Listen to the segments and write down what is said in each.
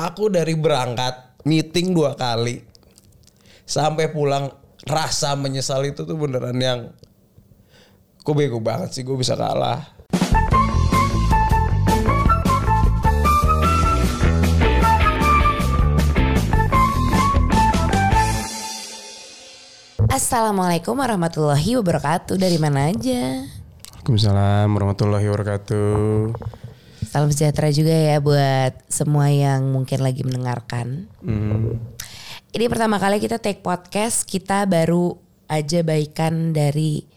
Aku dari berangkat meeting dua kali sampai pulang rasa menyesal itu tuh beneran yang Kok bego banget sih gue bisa kalah. Assalamualaikum warahmatullahi wabarakatuh. Dari mana aja? Waalaikumsalam warahmatullahi wabarakatuh. Salam sejahtera juga ya buat semua yang mungkin lagi mendengarkan. Hmm. Ini pertama kali kita take podcast, kita baru aja baikan dari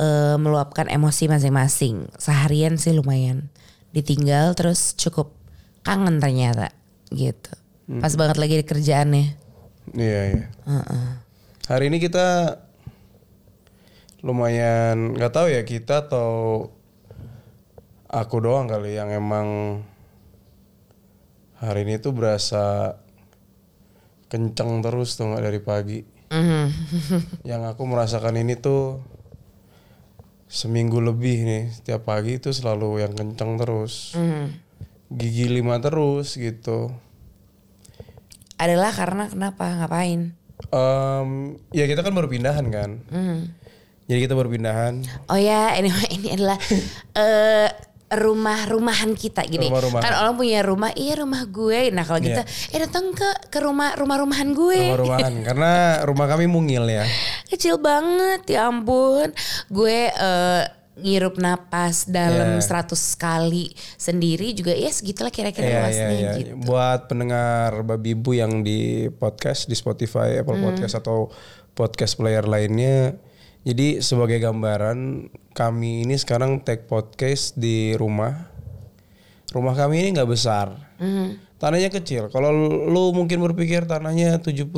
eh, meluapkan emosi masing-masing. Seharian sih lumayan. Ditinggal terus cukup kangen ternyata gitu. Pas banget lagi di kerjaannya. Iya iya. Hari ini kita lumayan nggak tahu ya kita atau aku doang kali yang emang hari ini tuh berasa kenceng terus tuh nggak dari pagi. Mhm. yang aku merasakan ini tuh seminggu lebih nih setiap pagi itu selalu yang kenceng terus Mhm. gigi lima terus gitu Adalah karena kenapa? Ngapain? Em, ya kita kan baru pindahan kan Mhm. jadi kita baru pindahan Oh ya, ini ini adalah eh rumah-rumahan kita gini. Rumah-rumahan. Kan orang punya rumah, iya rumah gue. Nah kalau kita, eh datang ke ke rumah rumah-rumahan gue. rumah-rumahan karena rumah kami mungil ya Kecil banget, ya ampun. Gue eh, ngirup napas dalam Iya. 100 kali sendiri juga ya segitulah kira-kira Iya, luasnya iya, iya. gitu. Buat pendengar babi ibu yang di podcast di Spotify, Apple Hmm. Podcast atau podcast player lainnya. Jadi sebagai gambaran kami ini sekarang take podcast di rumah. Rumah kami ini nggak besar. Hmm. Tanahnya kecil. Kalau lu mungkin berpikir tanahnya 72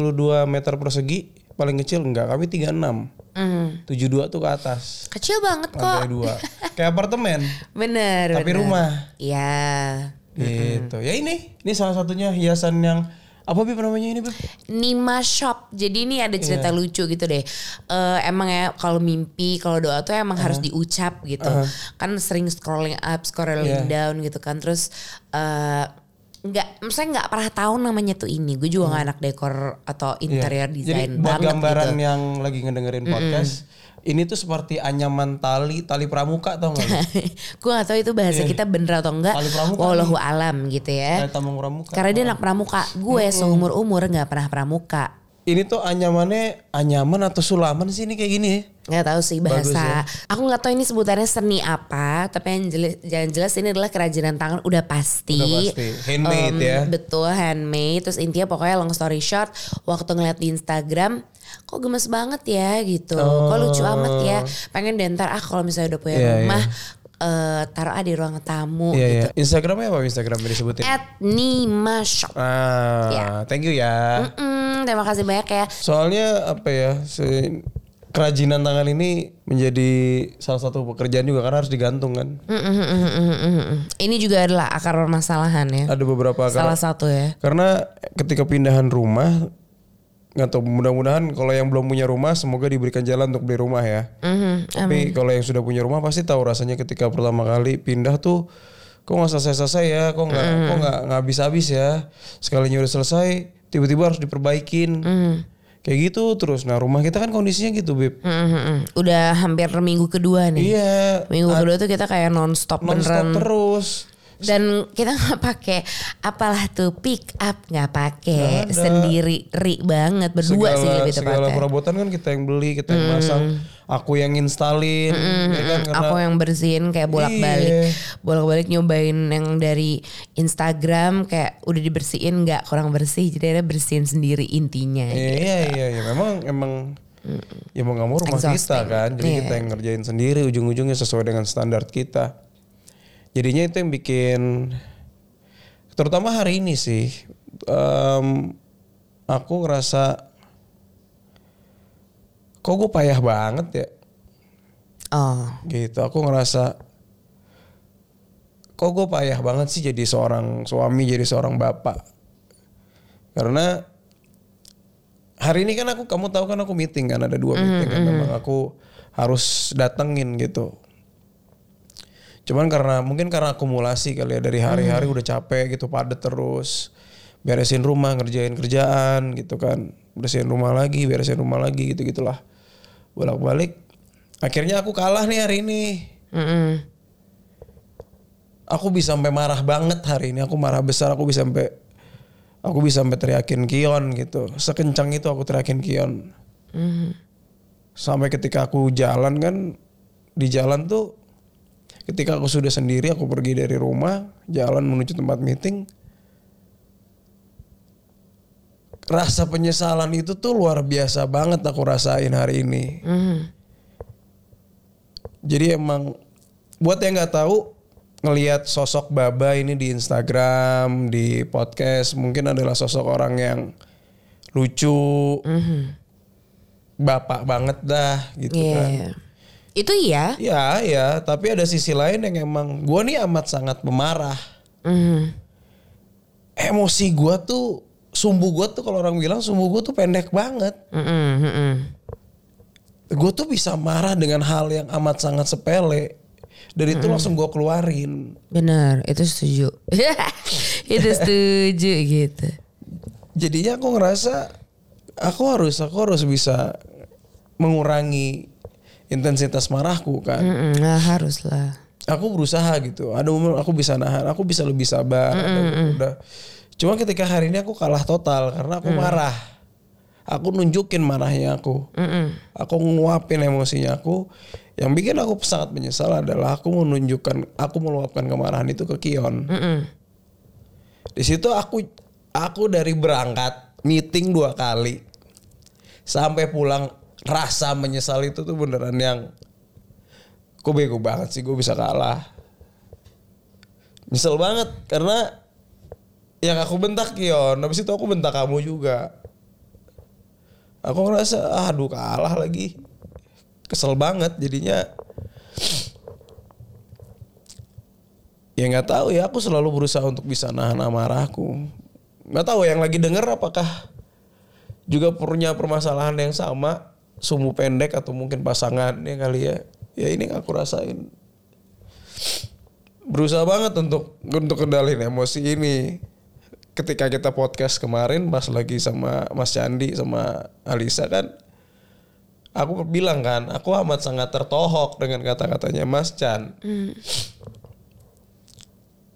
meter persegi, paling kecil enggak. Kami 36. Mhm. 72 tuh ke atas. Kecil banget kok. Dua. Kayak apartemen, Bener. tapi bener. rumah. Iya. Gitu. Ya ini, ini salah satunya hiasan yang apa Bib namanya ini Bib? Nima Shop. Jadi ini ada cerita Iya. lucu gitu deh. Eh emang ya kalau mimpi, kalau doa tuh emang harus diucap gitu. Kan sering scrolling up, scrolling Iya. down gitu kan. Terus eh nggak, maksudnya nggak pernah tahu namanya tuh ini. Gue juga nggak anak dekor atau interior Jadi design buat banget gambaran gitu. yang lagi ngedengerin podcast, ini tuh seperti anyaman tali, tali pramuka tau gak? gue gak tahu itu bahasa kita bener atau enggak. Tali pramuka Wallahu alam gitu ya. Tali pramuka. Karena dia anak pramuka. Gue seumur umur nggak pernah pramuka. Ini tuh anyamannya anyaman atau sulaman sih ini kayak gini ya? nggak tahu sih Bagus bahasa. Aku nggak tahu ini sebutannya seni apa, tapi yang jelas, yang jelas ini adalah kerajinan tangan udah pasti. Udah pasti. Handmade Em, ya. Betul handmade. Terus intinya pokoknya long story short, waktu ngeliat di Instagram, kok gemes banget ya gitu. Kok lucu amat ya. Pengen deh ntar ah kalau misalnya udah punya Oh. Iya, rumah, eh, taruh ah di ruang tamu Iya gitu. iya. Instagramnya apa Instagramnya disebutin? At Nima Shop. Ah, Iya. thank you ya. Mm, terima kasih banyak ya. Soalnya apa ya? si- kerajinan tangan ini menjadi salah satu pekerjaan juga karena harus digantung kan. Mm, mm. Ini juga adalah akar permasalahan ya. Ada beberapa karena, Salah satu ya. karena ketika pindahan rumah nggak tahu mudah-mudahan kalau yang belum punya rumah semoga diberikan jalan untuk beli rumah ya. Mhm. Tapi kalau yang sudah punya rumah pasti tahu rasanya ketika pertama kali pindah tuh kok nggak selesai-selesai ya, kok nggak kok nggak nggak habis-habis ya. Sekalinya udah selesai tiba-tiba harus diperbaikin. Kayak gitu terus. Nah rumah kita kan kondisinya gitu bib. Mm, mm, mm. Udah hampir minggu kedua nih. Iya. Minggu kedua tuh kita kayak nonstop Non-stop beneran. terus. Dan kita nggak pakai apalah tuh pick up nggak pakai sendiri ri banget berdua sih lebih segala tepatnya. perabotan kan kita yang beli, kita yang masang, aku yang installin, ya kan karena Aku yang bersihin kayak bolak-balik, Iya. bolak-balik nyobain yang dari Instagram kayak udah dibersihin nggak kurang bersih, jadi ada bersihin sendiri intinya. Iya iya iya, iya. memang emang ya mau nggak mau rumah kita Exhausting. kan, jadi Iya. kita yang ngerjain sendiri ujung-ujungnya sesuai dengan standar kita. Jadinya itu yang bikin, terutama hari ini sih, em, aku ngerasa kok gue payah banget ya, Oh, gitu. Aku ngerasa kok gue payah banget sih jadi seorang suami, jadi seorang bapak. Karena hari ini kan aku kamu tahu kan aku meeting kan ada dua meeting kan memang aku harus datengin gitu. Cuman karena mungkin karena akumulasi kali ya dari hari-hari udah capek gitu padat terus. beresin rumah ngerjain kerjaan gitu kan bersihin rumah lagi beresin rumah lagi gitu gitulah bolak balik akhirnya aku kalah nih hari ini Mm-mm. aku bisa sampai marah banget hari ini aku marah besar aku bisa sampai aku bisa sampai teriakin Kion gitu sekencang itu aku teriakin Kion Mhm. sampai ketika aku jalan kan di jalan tuh ketika aku sudah sendiri aku pergi dari rumah jalan menuju tempat meeting rasa penyesalan itu tuh luar biasa banget aku rasain hari ini Mhm. jadi emang buat yang nggak tahu ngelihat sosok Baba ini di Instagram, di podcast mungkin adalah sosok orang yang lucu, Mhm. bapak banget dah gitu Iya. kan. Itu iya. Ya, ya, tapi ada sisi lain yang emang gua nih amat sangat pemarah. Mhm. Emosi gua tuh, sumbu gua tuh kalau orang bilang sumbu gua tuh pendek banget. Mhm, mhm. Gue tuh bisa marah dengan hal yang amat sangat sepele. Dan itu langsung gua keluarin. Benar, itu setuju. itu setuju gitu. jadinya aku ngerasa aku harus aku harus bisa mengurangi intensitas marahku kan. Mm-mm, nah, harus lah. Aku berusaha gitu. Ada momen aku bisa nahan, aku bisa lebih sabar. ada- udah. Cuma ketika hari ini aku kalah total karena aku marah. Aku nunjukin marahnya aku. Mm-mm. Aku nguapin emosinya aku. Yang bikin aku sangat menyesal adalah aku menunjukkan, aku meluapkan kemarahan itu ke Kion. Di situ aku aku dari berangkat meeting dua kali sampai pulang rasa menyesal itu tuh beneran yang gue bego banget sih gue bisa kalah. Nyesel banget karena yang aku bentak Kion, habis itu aku bentak kamu juga. Aku ngerasa aduh kalah lagi. Kesel banget jadinya ya nggak tahu ya aku selalu berusaha untuk bisa nahan amarahku nggak tahu yang lagi denger apakah juga punya permasalahan yang sama sumbu pendek atau mungkin pasangannya kali ya. Ya ini aku rasain. Berusaha banget untuk untuk kendalin emosi ini. Ketika kita podcast kemarin pas lagi sama Mas Candi sama Alisa kan aku bilang kan aku amat sangat tertohok dengan kata-katanya Mas Chan.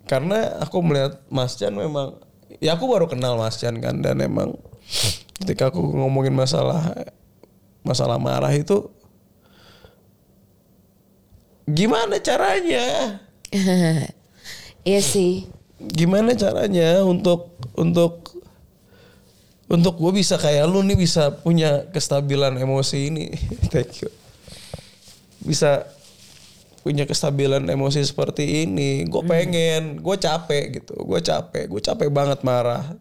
Karena aku melihat Mas Chan memang ya aku baru kenal Mas Chan kan dan emang ketika aku ngomongin masalah masalah marah itu gimana caranya? Iya sih. gimana caranya untuk untuk untuk gue bisa kayak lu nih bisa punya kestabilan emosi ini? Thank you. Bisa punya kestabilan emosi seperti ini. Gue pengen gue capek gitu. Gue capek gue capek banget marah.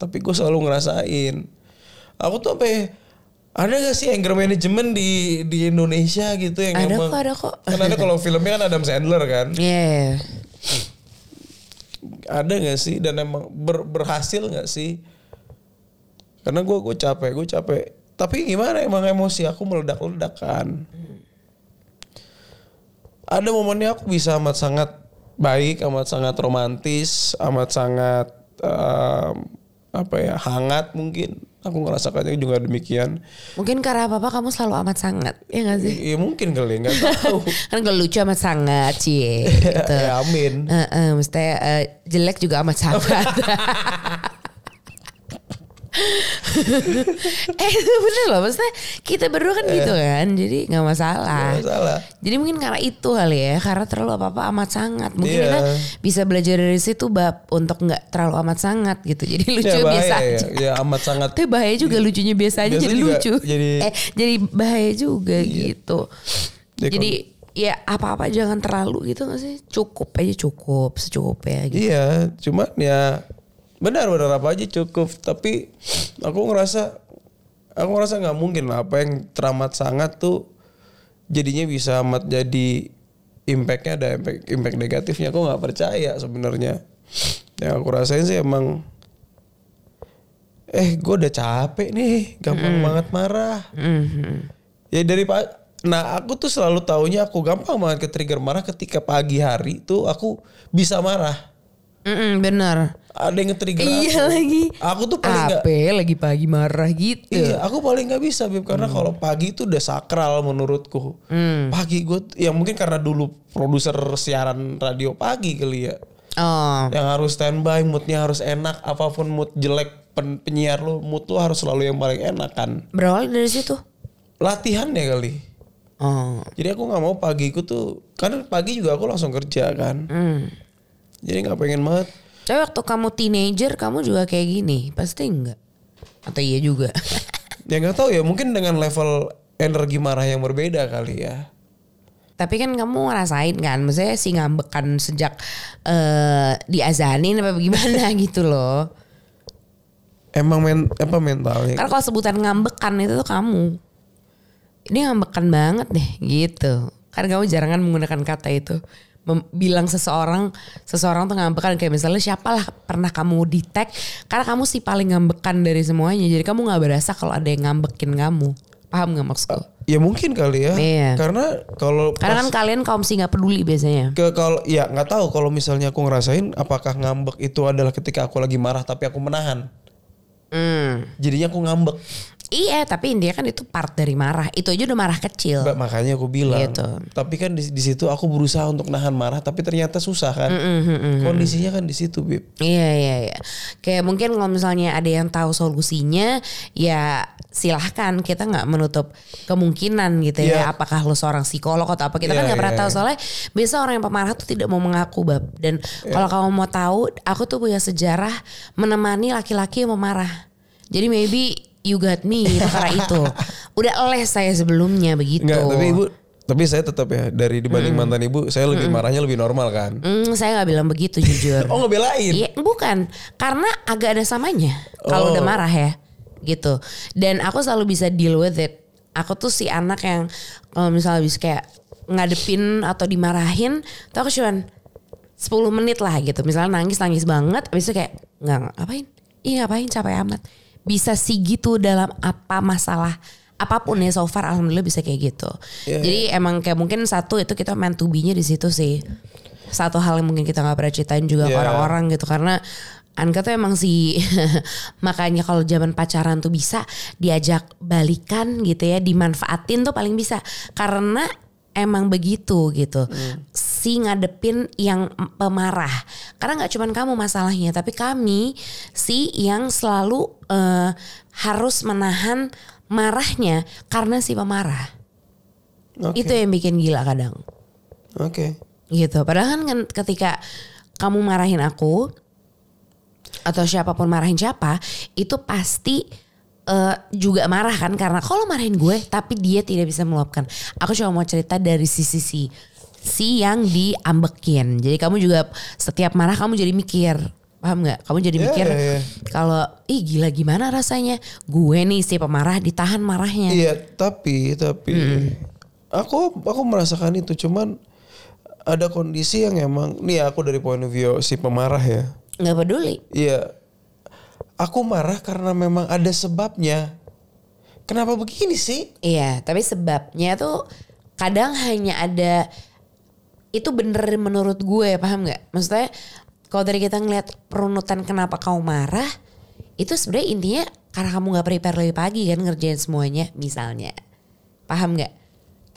Tapi gue selalu ngerasain. Aku tuh sampai ada gak sih anger management di di Indonesia gitu yang Ada emang kok, ada kok. kan ada kalau filmnya kan Adam Sandler kan? Iya. ada nggak sih? Dan emang ber- berhasil nggak sih? Karena gue gue capek gue capek. Tapi gimana emang emosi aku meledak ledak kan? Ada momennya aku bisa amat sangat baik amat sangat romantis amat sangat em, apa ya hangat mungkin aku ngerasakannya juga demikian Mungkin karena apa-apa kamu selalu amat sangat. Ya gak sih? ya mungkin kali nggak tahu kan kalau lucu amat sangat cie. Gitu. ya amin Eh, eh, maksudnya eh, jelek juga amat sangat. eh itu bener loh maksudnya kita berdua kan gitu kan jadi nggak masalah. Nggak masalah. Jadi mungkin karena itu kali ya karena terlalu apa apa amat sangat mungkin Iya. kita bisa belajar dari situ bab untuk nggak terlalu amat sangat gitu jadi lucu ya, bahaya biasa ya. aja. ya amat sangat Tapi bahaya juga lucunya biasa aja Biasa jadi lucu. jadi- eh jadi bahaya juga gitu. Ya, jadi ya apa-apa jangan terlalu gitu gak sih? Cukup aja cukup, secukupnya gitu. Iya, cuman ya benar-benar apa aja cukup. Tapi aku ngerasa, aku ngerasa nggak mungkin lah apa yang teramat sangat tuh jadinya bisa amat jadi impactnya ada impact, impact negatifnya. Aku nggak percaya sebenarnya. Yang aku rasain sih emang, eh gue udah capek nih, gampang banget marah. Mhm. Ya dari pak, nah aku tuh selalu taunya aku gampang banget ke trigger marah ketika pagi hari tuh aku bisa marah. Mm-mm, bener. Ada yang nge-trigger Iya aku. lagi. Aku tuh paling nggak Apa lagi pagi marah gitu. Iya, aku paling nggak bisa Bib karena kalau pagi itu udah sakral menurutku. Pagi gue, ya mungkin karena dulu produser siaran radio pagi kali ya, Oh. yang harus standby, moodnya harus enak, apa pun mood jelek pen- penyiar lu, mood lu harus selalu yang paling enak kan. Berawal dari situ. Latihan ya kali. Oh. Jadi aku nggak mau pagiku tuh, karena pagi juga aku langsung kerja kan. Hmm. Jadi nggak pengen banget. Tapi waktu kamu teenager kamu juga kayak gini, pasti enggak? Atau iya juga? Ya nggak tahu ya, mungkin dengan level energi marah yang berbeda kali ya. Tapi kan kamu ngerasain kan, maksudnya si ngambekan sejak eh diazanin apa gimana gitu loh. Emang men, apa mentalnya? Karena kalau sebutan ngambekan itu tuh kamu. Ini ngambekan banget deh gitu. Karena kamu jarang kan menggunakan kata itu. Bilang seseorang, seseorang tuh ngambekan kayak misalnya siapalah pernah kamu di tag karena kamu sih paling ngambekan dari semuanya. Jadi kamu nggak berasa kalau ada yang ngambekin kamu. Paham nggak maksudku? Ya mungkin kali ya. Iya. Karena kalau Karena kan kalian kaum sih nggak peduli biasanya. ke kalau ya nggak tahu kalau misalnya aku ngerasain apakah ngambek itu adalah ketika aku lagi marah tapi aku menahan. Hmm. Jadinya aku ngambek. Iya, tapi intinya kan itu part dari marah. Itu aja udah marah kecil. Mbak, makanya aku bilang. Gitu. Tapi kan di, di situ aku berusaha untuk nahan marah tapi ternyata susah kan. Kondisinya kan di situ, Bib. Iya iya iya. Kayak mungkin kalau misalnya ada yang tahu solusinya, ya silahkan kita nggak menutup kemungkinan gitu ya. Iya. Apakah lo seorang psikolog atau apa kita kan Iya, nggak pernah iya, tahu iya. soalnya biasa orang yang pemarah tuh tidak mau mengaku bab. Dan Iya. kalau kamu mau tahu, aku tuh punya sejarah menemani laki-laki yang memarah. Jadi maybe you got me karena itu. Udah les saya sebelumnya begitu. Enggak, tapi Ibu tapi saya tetap ya dari dibanding mantan Ibu, saya lebih marahnya lebih normal kan. Hmm, saya nggak bilang begitu jujur. Oh, ngebelain. Iya, bukan. Karena agak ada samanya. Kalau Oh. udah marah ya. Gitu. Dan aku selalu bisa deal with it. Aku tuh si anak yang kalau misalnya bisa kayak ngadepin atau dimarahin, tuh aku cuman 10 menit lah gitu. Misalnya nangis-nangis banget, habis itu kayak nggak, ngapain? Iya ngapain capek amat. Bisa sih gitu dalam apa masalah apa pun ya so far alhamdulillah bisa kayak gitu. Iya, Jadi emang kayak mungkin satu itu kita meant to be-nya di situ sih. Satu hal yang mungkin kita nggak pernah ceritain juga ke Iya. orang-orang gitu karena Anka tuh emang sih makanya kalau zaman pacaran tuh bisa diajak balikan gitu ya dimanfaatin tuh paling bisa karena emang begitu gitu si ngadepin yang pemarah karena nggak cuman kamu masalahnya tapi kami si yang selalu eh, harus menahan marahnya karena si pemarah Oke. itu yang bikin gila kadang Oke. gitu. Padahal kan ketika kamu marahin aku atau siapa pun marahin siapa, itu pasti eh, juga marah kan karena kalau marahin gue tapi dia tidak bisa meluapkan. Aku cuma mau cerita dari sisi si si yang diambekin. Jadi kamu juga setiap marah kamu jadi mikir paham nggak? Kamu jadi Iya, mikir iya, iya. kalau ih gila gimana rasanya gue nih si pemarah ditahan marahnya. Iya, tapi tapi aku aku merasakan itu cuman ada kondisi yang emang nih aku dari point of view si pemarah ya. nggak peduli. Iya. Aku marah karena memang ada sebabnya. Kenapa begini sih? Iya, tapi sebabnya tuh kadang hanya ada itu bener menurut gue, paham nggak? Maksudnya kalau dari kita ngeliat perunutan kenapa kamu marah, itu sebenarnya intinya karena kamu nggak prepare lebih pagi kan ngerjain semuanya, misalnya, paham nggak?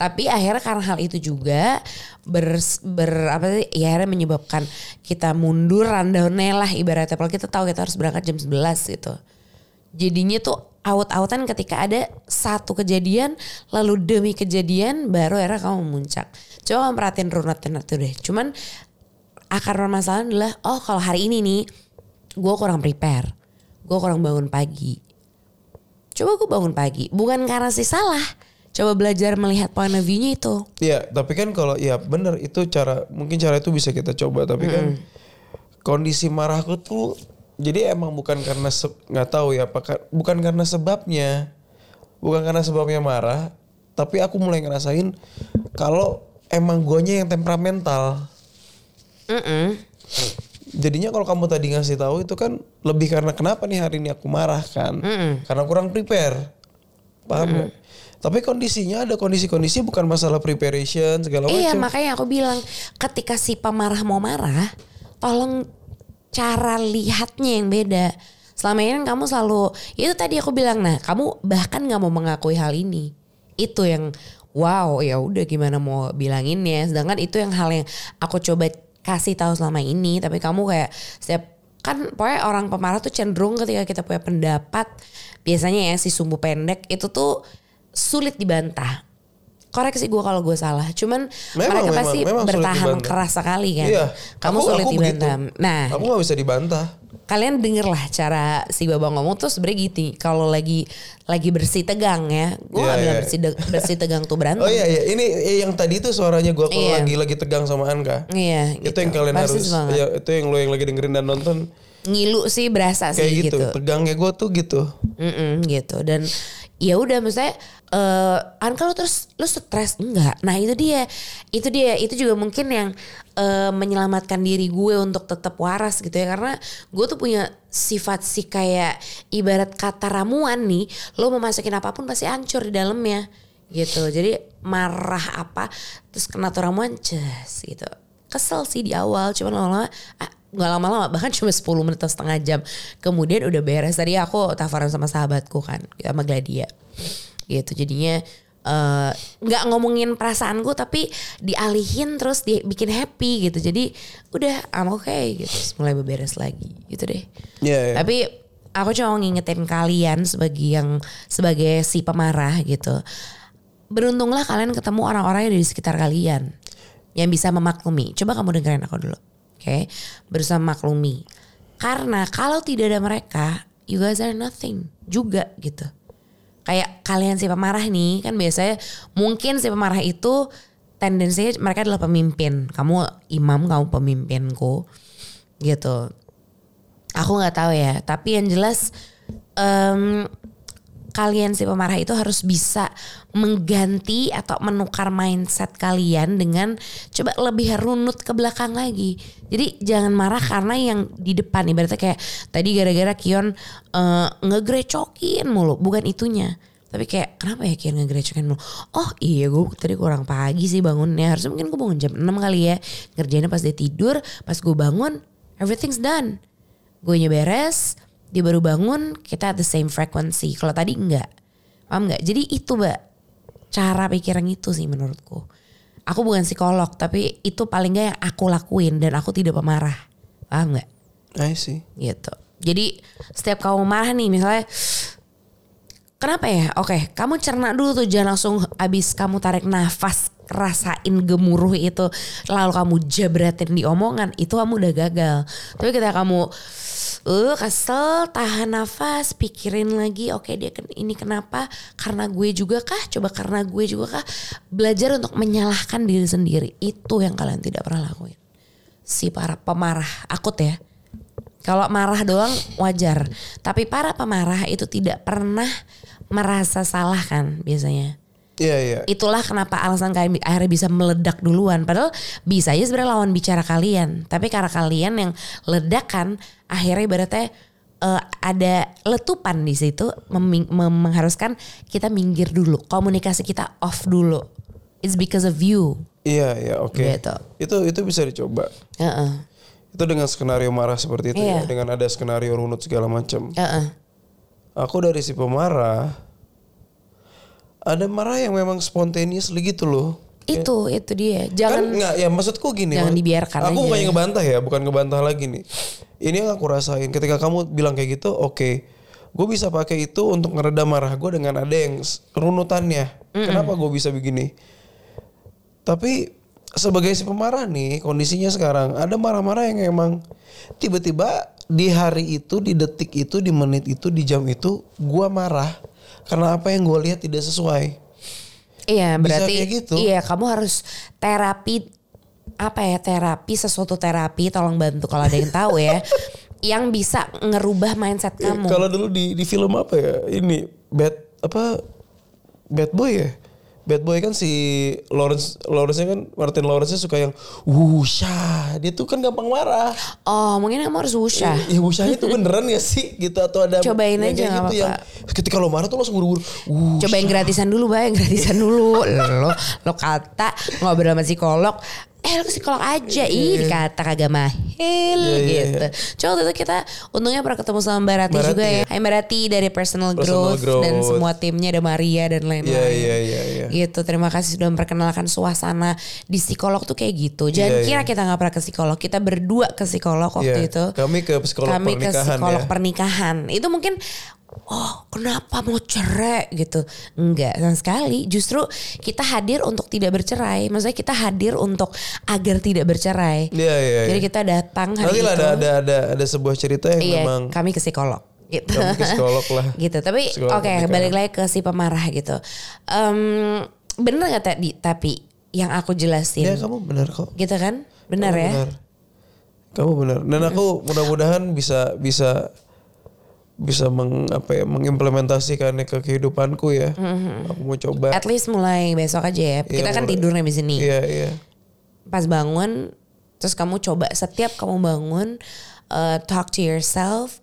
Tapi akhirnya karena hal itu juga ber, ber apa sih? Ya akhirnya menyebabkan kita mundur rundown lah ibaratnya. Kalau kita tahu kita harus berangkat jam 11 gitu jadinya tuh out-outan ketika ada satu kejadian lalu demi kejadian baru era kamu memuncak. Coba kamu perhatiin runutan itu deh. Cuman akar permasalahan adalah oh kalau hari ini nih gue kurang prepare, gue kurang bangun pagi. Coba gue bangun pagi, bukan karena sih salah. Coba belajar melihat point of view-nya itu. Iya, tapi kan kalau ya bener itu cara mungkin cara itu bisa kita coba tapi kan kondisi marahku tuh jadi emang bukan karena nggak tahu ya apakah bukan karena sebabnya bukan karena sebabnya marah tapi aku mulai ngerasain kalau emang guanya yang temperamental Mm-mm. jadinya kalau kamu tadi ngasih tahu itu kan lebih karena kenapa nih hari ini aku marah kan Mm-mm. karena kurang prepare paham nggak? tapi kondisinya ada kondisi-kondisi bukan masalah preparation segala Iya macam makanya aku bilang ketika si pemarah mau marah, tolong cara lihatnya yang beda. Selama ini kan kamu selalu itu tadi aku bilang nah kamu bahkan nggak mau mengakui hal ini. Itu yang wow ya udah gimana mau bilanginnya. Sedangkan itu yang hal yang aku coba kasih tahu selama ini tapi kamu kayak setiap kan pokoknya orang pemarah tuh cenderung ketika kita punya pendapat biasanya ya si sumbu pendek itu tuh sulit dibantah koreksi gue kalau gue salah cuman Memang, mereka memang, pasti memang bertahan keras sekali kan Iya. kamu Aku- sulit aku begitu. dibantah nah Aku nggak bisa dibantah. kalian denger lah cara si babang ngomong tuh sebenarnya gitu kalau lagi lagi bersih tegang ya gue Iya, gak bilang iya. bersih, de- bersih tegang tuh berantem Oh iya iya ini eh, yang tadi itu suaranya gua kalau Iya. lagi lagi tegang sama Anka. Iya, Itu gitu. yang kalian Persis harus banget. ya, itu yang lo yang lagi dengerin dan nonton ngilu sih berasa kayak sih gitu. gitu, Tegangnya gua tuh gitu. Mm-mm, gitu dan ya udah maksudnya eh Anka lu terus lu stres enggak. Nah itu dia. Itu dia. Itu juga mungkin yang eh, menyelamatkan diri gue untuk tetap waras gitu ya. Karena gue tuh punya sifat sih kayak ibarat kata ramuan nih lo mau masukin apa pun pasti hancur di dalamnya gitu. Jadi marah apa terus kena tuh ramuan ces gitu. Kesel sih di awal cuman lama-lama ah, nggak lama-lama bahkan cuma 10 menit atau setengah jam kemudian udah beres tadi aku tawaran sama sahabatku kan sama Gladia gitu jadinya eh, nggak ngomongin perasaanku tapi dialihin terus dibikin happy gitu jadi udah I'm okay gitu Terus mulai beberes lagi gitu deh Iya iya. tapi aku cuma ngingetin kalian sebagai yang sebagai si pemarah gitu. Beruntunglah kalian ketemu orang-orang yang ada di sekitar kalian yang bisa memaklumi. Coba kamu dengerin aku dulu. Oke, berusaha memaklumi. Karena kalau tidak ada mereka, you guys are nothing juga gitu. Kayak kalian si pemarah nih, kan biasanya mungkin si pemarah itu tendensinya mereka adalah pemimpin. Kamu imam, kamu pemimpinku gitu aku nggak tahu ya tapi yang jelas em, kalian si pemarah itu harus bisa mengganti atau menukar mindset kalian dengan coba lebih runut ke belakang lagi. Jadi jangan marah karena yang di depan ibaratnya kayak tadi gara-gara Kion eh, ngegrecokin mulu bukan itunya. Tapi kayak kenapa ya Kion ngegrecokin mulu? Oh iya gue tadi kurang pagi sih bangunnya. Harusnya mungkin gue bangun jam 6 kali ya. Ngerjainnya pas dia tidur pas gue bangun everything's done. Gue beres dia baru bangun kita at the same frequency. Kalau tadi enggak. Paham nggak jadi itu mbak cara pikiran itu sih menurutku. Aku bukan psikolog tapi itu paling nggak yang aku lakuin dan aku tidak pemarah. Paham nggak? I see. gitu. Jadi setiap kamu marah nih misalnya kenapa ya? Oke kamu cerna dulu tuh jangan langsung abis kamu tarik nafas rasain gemuruh itu lalu kamu jabratin di omongan itu kamu udah gagal. Tapi ketika kamu uh kesel tahan nafas pikirin lagi oke dia ken- ini kenapa karena gue juga kah coba karena gue juga kah belajar untuk menyalahkan diri sendiri itu yang kalian tidak pernah lakuin si para pemarah akut ya kalau marah doang wajar. Tapi para pemarah itu tidak pernah merasa salah kan biasanya. Iya iya. Itulah kenapa alasan kalian akhirnya bisa meledak duluan. Padahal bisa aja sebenarnya lawan bicara kalian. Tapi karena kalian yang ledakan akhirnya ibaratnya eh, ada letupan di situ meming- mem- mengharuskan kita minggir dulu. Komunikasi kita off dulu. It's because of you. Iya iya oke. Gitu. Itu itu bisa dicoba. Heeh. Itu dengan skenario marah seperti itu Iya. ya, dengan ada skenario runut segala macam. Heeh. Aku dari si pemarah ada marah yang memang spontaneous gitu loh. Itu itu dia. kan Jangan nggak ya maksudku gini jangan dibiarkan aku aja. bukan ya bukan ngebantah lagi nih ini yang aku rasain. Ketika kamu bilang kayak gitu oke. Gue bisa pakai itu untuk ngeredam marah gue dengan ada yang runutannya. Kenapa gue bisa begini? Tapi sebagai si pemarah nih kondisinya sekarang ada marah-marah yang emang tiba-tiba di hari itu di detik itu di menit itu di jam itu gue marah karena apa yang gue lihat tidak sesuai. Iya Bisa berarti kayak gitu. iya kamu harus terapi apa ya terapi sesuatu terapi tolong bantu kalau ada yang tahu ya yang bisa ngerubah mindset Eh, kamu. Kalau dulu di di film apa ya? Ini bad apa? Bad Boy ya? Bad Boy kan si Lawrence Lawrence kan Martin Lawrence suka yang wusha. Dia tuh kan gampang marah. Oh mungkin kamu harus wusha. Ya wushanya tuh beneran ya sih gitu atau ada Cobain aja, kayak nggak gitu yang ketika lo marah tuh langsung buru-buru. Wuh. Coba yang gratisan dulu, Bay, gratisan dulu. Lo lo kata ngobrol sama psikolog eh lu psikolog aja ih kata kagak mahel Iya, iya, gitu. Cuma waktu itu kita untungnya pernah ketemu sama Mbak Rati Mbak juga Rati, ya. Hai Mbak Rati dari Personal, Personal growth, dan Growth. semua timnya ada Maria dan lain-lain. Iya iya iya iya. Gitu, terima kasih sudah memperkenalkan suasana di psikolog tuh kayak gitu. Jangan Iya, kira iya. kita nggak pernah ke psikolog, kita berdua ke psikolog waktu Iya. itu. Kami ke psikolog Kami ke pernikahan psikolog ya. pernikahan. Itu mungkin oh kenapa mau cerai gitu. Enggak sama sekali. Justru kita hadir untuk tidak bercerai. Maksudnya kita hadir untuk agar tidak bercerai. Iya iya. Jadi kita datang hari Nanti itu. ada ada ada ada sebuah cerita yang iya, memang kami ke psikolog. Gitu. Ke psikolog lah. gitu. Tapi oke pernikahan. balik lagi ke si pemarah gitu. Em bener gak tadi? Tapi yang aku jelasin, ya kamu benar kok. gitu kan? Benar Kamu ya? Benar. Kamu benar. Dan aku mudah-mudahan bisa bisa bisa meng, apa ya, mengimplementasikannya ke kehidupanku ya. Aku mau coba. At least mulai besok aja ya. Kita kan mulai. tidur nih di sini. Iya iya. Pas bangun, terus kamu coba setiap kamu bangun, uh, talk to yourself.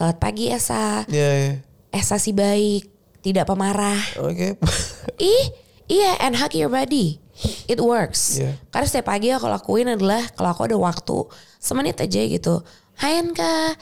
Selamat pagi Esa. Iya iya. Esa si baik, tidak pemarah. Oke. Ih, iya and hug your body. It works. Iya. Karena setiap pagi aku lakuin adalah kalau aku ada waktu semenit aja gitu. Hai Anka,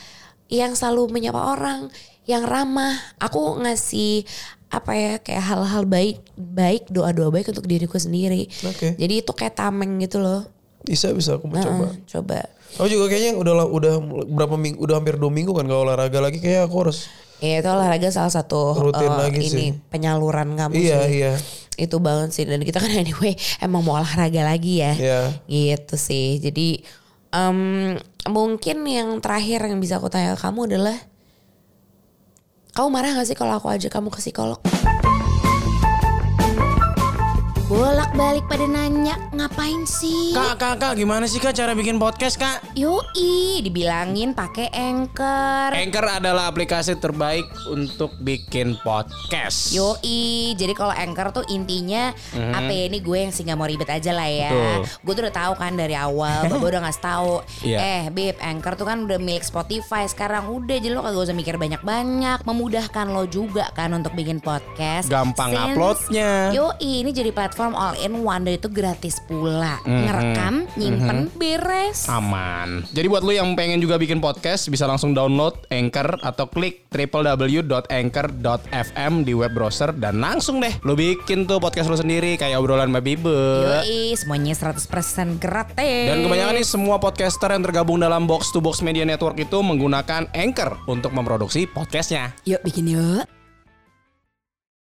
yang selalu menyapa orang, yang ramah. Aku ngasih apa ya kayak hal-hal baik baik doa-doa baik untuk diriku sendiri. Oke. Jadi itu kayak tameng gitu loh. Bisa bisa aku mau coba. Coba. Aku juga kayaknya udah udah berapa minggu udah hampir dua minggu kan kalau olahraga lagi kayak aku harus Ya itu olahraga salah satu Rutin eh, lagi ini sih. penyaluran kamu iya sih. iya itu banget sih dan kita kan anyway emang mau olahraga lagi ya Iya. gitu sih jadi em, mungkin yang terakhir yang bisa aku tanya ke kamu adalah kamu marah gak sih kalau aku ajak kamu ke psikolog Bolak balik pada nanya ngapain sih? Kak, kak, kak, gimana sih kak cara bikin podcast kak? Yoi, dibilangin pakai anchor. Anchor adalah aplikasi terbaik untuk bikin podcast. Yoi, jadi kalau anchor tuh intinya apa ya ini gue yang sih nggak mau ribet aja lah ya. Betul. Gue tuh udah tahu kan dari awal, Baba udah ngasih tahu. Iya. Eh, Bib, anchor tuh kan udah milik Spotify sekarang udah jadi lo kagak usah mikir banyak-banyak, memudahkan lo juga kan untuk bikin podcast. Gampang uploadnya. Yoi, ini jadi platform all in one dan itu gratis pula. Ngerekam, nyimpen, beres. Aman. Jadi buat lu yang pengen juga bikin podcast bisa langsung download Anchor atau klik www.anchor.fm di web browser dan langsung deh lu bikin tuh podcast lu sendiri kayak obrolan Mbak Bibe. Yoi, semuanya 100% gratis. Dan kebanyakan nih semua podcaster yang tergabung dalam Box to Box Media Network itu menggunakan Anchor untuk memproduksi podcastnya. Yuk bikin yuk.